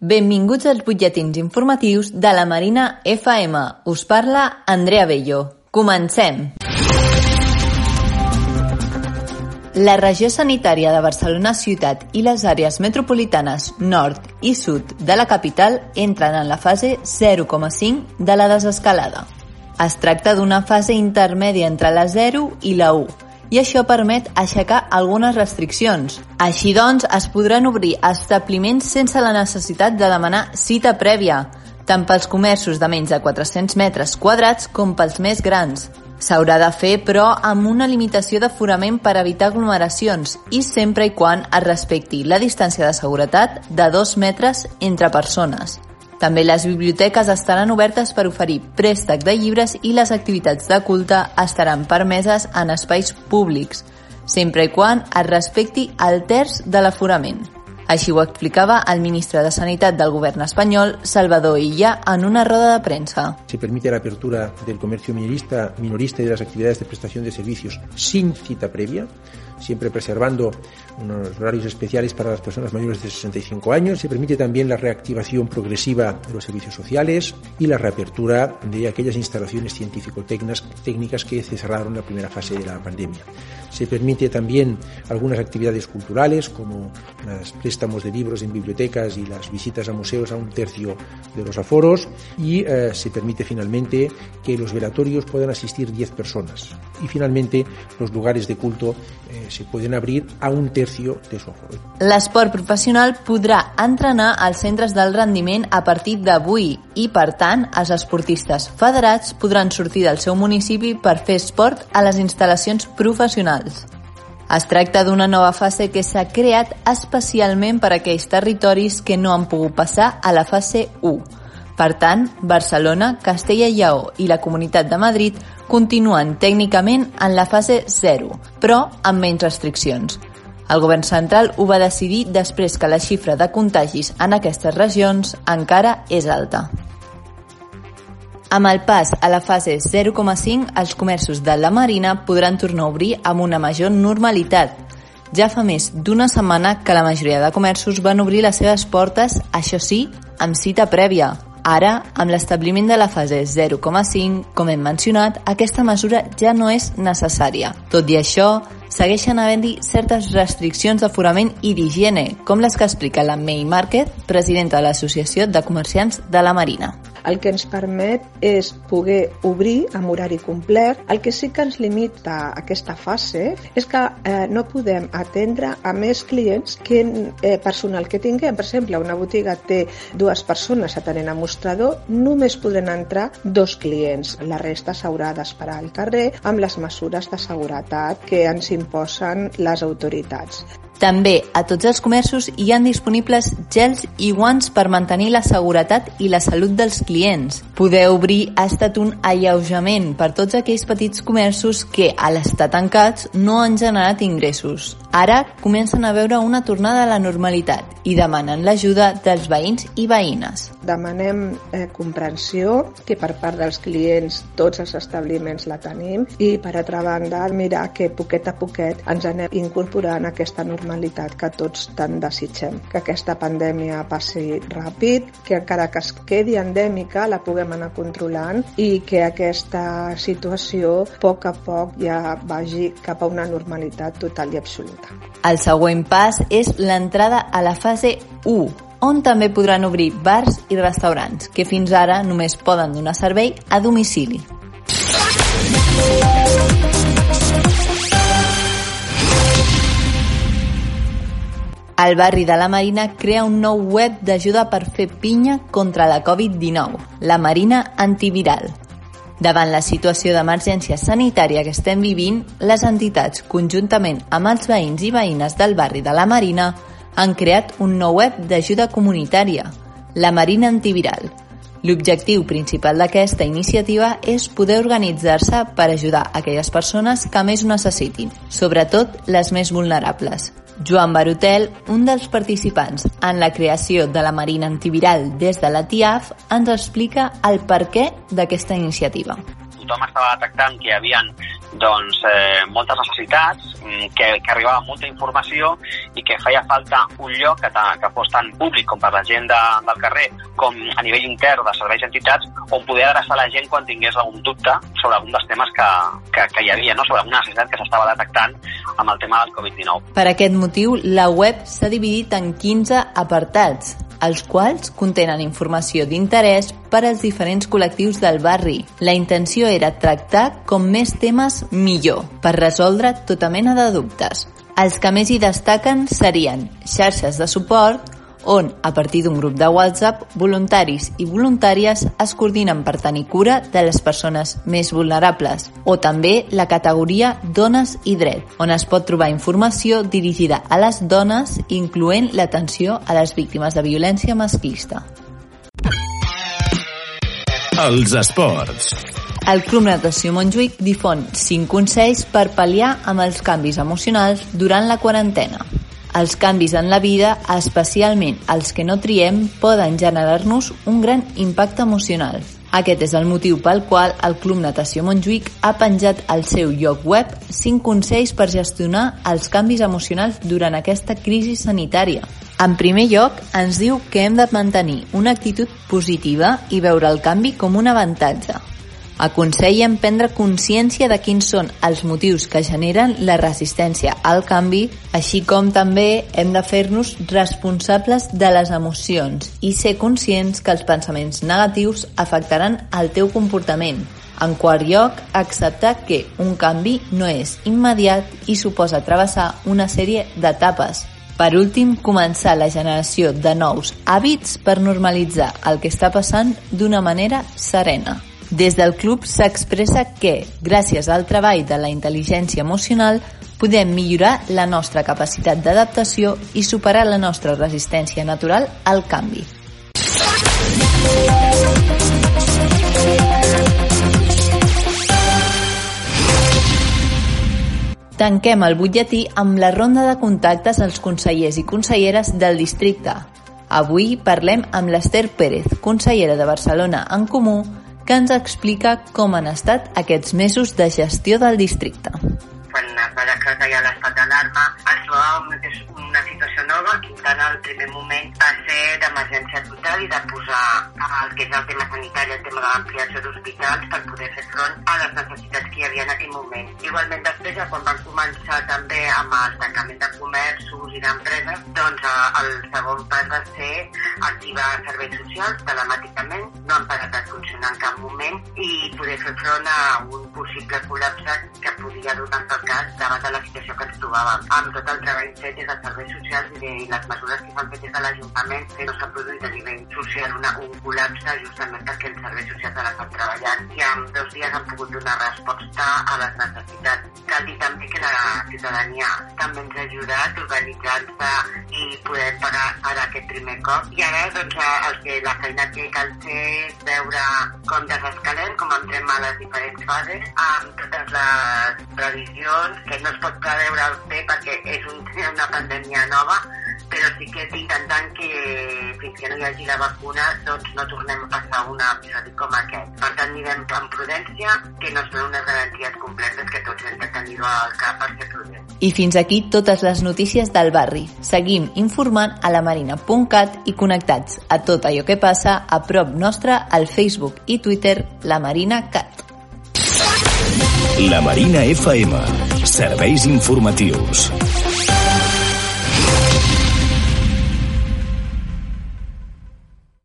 Benvinguts als butlletins informatius de la Marina FM. Us parla Andrea Bello. Comencem! La regió sanitària de Barcelona Ciutat i les àrees metropolitanes nord i sud de la capital entren en la fase 0,5 de la desescalada. Es tracta d'una fase intermèdia entre la 0 i la 1 i això permet aixecar algunes restriccions. Així doncs, es podran obrir establiments sense la necessitat de demanar cita prèvia, tant pels comerços de menys de 400 metres quadrats com pels més grans. S'haurà de fer, però, amb una limitació d'aforament per evitar aglomeracions i sempre i quan es respecti la distància de seguretat de 2 metres entre persones. També les biblioteques estaran obertes per oferir préstec de llibres i les activitats de culte estaran permeses en espais públics, sempre i quan es respecti el terç de l'aforament. Així ho explicava el ministre de Sanitat del govern espanyol, Salvador Illa, en una roda de premsa. Se permite la apertura del comercio minorista, minorista y de las actividades de prestación de servicios sin cita previa, siempre preservando unos horarios especiales para las personas mayores de 65 años. Se permite también la reactivación progresiva de los servicios sociales y la reapertura de aquellas instalaciones científico-técnicas que cerraron en la primera fase de la pandemia. Se permite también algunas actividades culturales como los préstamos de libros en bibliotecas y las visitas a museos a un tercio de los aforos y eh, se permite finalmente que los velatorios puedan asistir 10 personas y finalmente los lugares de culto eh, se pueden abrir a un tercio de su aforo. L'esport professional podrà entrenar als centres del rendiment a partir d'avui i, per tant, els esportistes federats podran sortir del seu municipi per fer esport a les instal·lacions professionals. Es tracta d'una nova fase que s'ha creat especialment per a aquells territoris que no han pogut passar a la fase 1. Per tant, Barcelona, Castella i Lleó i la Comunitat de Madrid continuen tècnicament en la fase 0, però amb menys restriccions. El govern central ho va decidir després que la xifra de contagis en aquestes regions encara és alta. Amb el pas a la fase 0,5, els comerços de la Marina podran tornar a obrir amb una major normalitat. Ja fa més d'una setmana que la majoria de comerços van obrir les seves portes, això sí, amb cita prèvia. Ara, amb l'establiment de la fase 0,5, com hem mencionat, aquesta mesura ja no és necessària. Tot i això, segueixen havent-hi certes restriccions d'aforament i d'higiene, com les que explica la May Market, presidenta de l'Associació de Comerciants de la Marina el que ens permet és poder obrir amb horari complet. El que sí que ens limita aquesta fase és que eh, no podem atendre a més clients que eh, personal que tinguem. Per exemple, una botiga té dues persones atenent a mostrador, només podran entrar dos clients. La resta s'haurà d'esperar al carrer amb les mesures de seguretat que ens imposen les autoritats. També a tots els comerços hi han disponibles gels i guants per mantenir la seguretat i la salut dels clients. Poder obrir ha estat un alleujament per tots aquells petits comerços que, a l'estar tancats, no han generat ingressos. Ara comencen a veure una tornada a la normalitat i demanen l'ajuda dels veïns i veïnes. Demanem eh, comprensió, que per part dels clients tots els establiments la tenim i per altra banda mirar que poquet a poquet ens anem incorporant aquesta normalitat que tots tant desitgem. Que aquesta pandèmia passi ràpid, que encara que es quedi endèmica la puguem anar controlant i que aquesta situació a poc a poc ja vagi cap a una normalitat total i absoluta. El següent pas és l'entrada a la fase 1, on també podran obrir bars i restaurants, que fins ara només poden donar servei a domicili. El barri de la Marina crea un nou web d'ajuda per fer pinya contra la Covid-19, la Marina Antiviral. Davant la situació d'emergència sanitària que estem vivint, les entitats, conjuntament amb els veïns i veïnes del barri de la Marina, han creat un nou web d'ajuda comunitària, la Marina Antiviral. L'objectiu principal d'aquesta iniciativa és poder organitzar-se per ajudar aquelles persones que més ho necessitin, sobretot les més vulnerables. Joan Barotel, un dels participants en la creació de la Marina Antiviral des de la TIAF, ens explica el perquè d'aquesta iniciativa tothom estava detectant que hi havia doncs, eh, moltes necessitats, mm, que, que arribava molta informació i que feia falta un lloc que, que fos tan públic com per la gent de, del carrer com a nivell intern de serveis i entitats on poder adreçar la gent quan tingués algun dubte sobre algun dels temes que, que, que hi havia, no? sobre alguna necessitat que s'estava detectant amb el tema del Covid-19. Per aquest motiu, la web s'ha dividit en 15 apartats, els quals contenen informació d'interès per als diferents col·lectius del barri. La intenció era tractar com més temes millor, per resoldre tota mena de dubtes. Els que més hi destaquen serien xarxes de suport, on, a partir d'un grup de WhatsApp, voluntaris i voluntàries es coordinen per tenir cura de les persones més vulnerables, o també la categoria Dones i Dret, on es pot trobar informació dirigida a les dones, incloent l'atenció a les víctimes de violència masclista. Els esports. El Club Natació Montjuïc difon 5 consells per pal·liar amb els canvis emocionals durant la quarantena. Els canvis en la vida, especialment els que no triem, poden generar-nos un gran impacte emocional. Aquest és el motiu pel qual el Club Natació Montjuïc ha penjat al seu lloc web 5 consells per gestionar els canvis emocionals durant aquesta crisi sanitària. En primer lloc, ens diu que hem de mantenir una actitud positiva i veure el canvi com un avantatge. Aconsellen prendre consciència de quins són els motius que generen la resistència al canvi, així com també hem de fer-nos responsables de les emocions i ser conscients que els pensaments negatius afectaran el teu comportament. En quart lloc, acceptar que un canvi no és immediat i suposa travessar una sèrie d'etapes. Per últim, començar la generació de nous hàbits per normalitzar el que està passant d'una manera serena. Des del club s'expressa que, gràcies al treball de la intel·ligència emocional, podem millorar la nostra capacitat d'adaptació i superar la nostra resistència natural al canvi. Tanquem el butlletí amb la ronda de contactes als consellers i conselleres del districte. Avui parlem amb l'Ester Pérez, consellera de Barcelona en Comú, que ens explica com han estat aquests mesos de gestió del districte. Quan es va decretar ja l'estat d'alarma, es trobava una situació nova i tant el primer moment va ser d'emergència total i de posar el que és el tema sanitari, el tema de l'ampliació d'hospitals per poder fer front a les necessitats que hi havia en aquell moment. Igualment després, ja quan van començar també amb el tancament de comerços i d'empreses, doncs el segon pas va ser activar serveis socials telemàticament, no han parat de funcionar en cap moment i poder fer front a un possible col·lapse que podia donar el cas davant de la situació que ens trobàvem. Amb tot el treball fet des dels serveis socials i les mesures que s'han fet des de l'Ajuntament, que no s'ha produït a nivell social una, un col·lapse justament perquè els serveis socials han estat treballant i en dos dies han pogut donar resposta a les necessitats. Cal dir també que la ciutadania també ens ha ajudat organitzant-se i poder pagar ara aquest primer cop. I ara, doncs, el que la feina que cal fer és veure com desescalem, com entrem a les diferents fases, amb totes les previsions, que no es pot preveure el bé perquè és un, una pandèmia nova, que intentant que fins que no hi hagi la vacuna doncs no tornem a passar un episodi com aquest. Per tant, anirem amb prudència, que no són unes garanties completes que tots hem de tenir-ho al cap per ser prudents. I fins aquí totes les notícies del barri. Seguim informant a la marina.cat i connectats a tot allò que passa a prop nostre al Facebook i Twitter La Marina Cat. La Marina FM. Serveis informatius.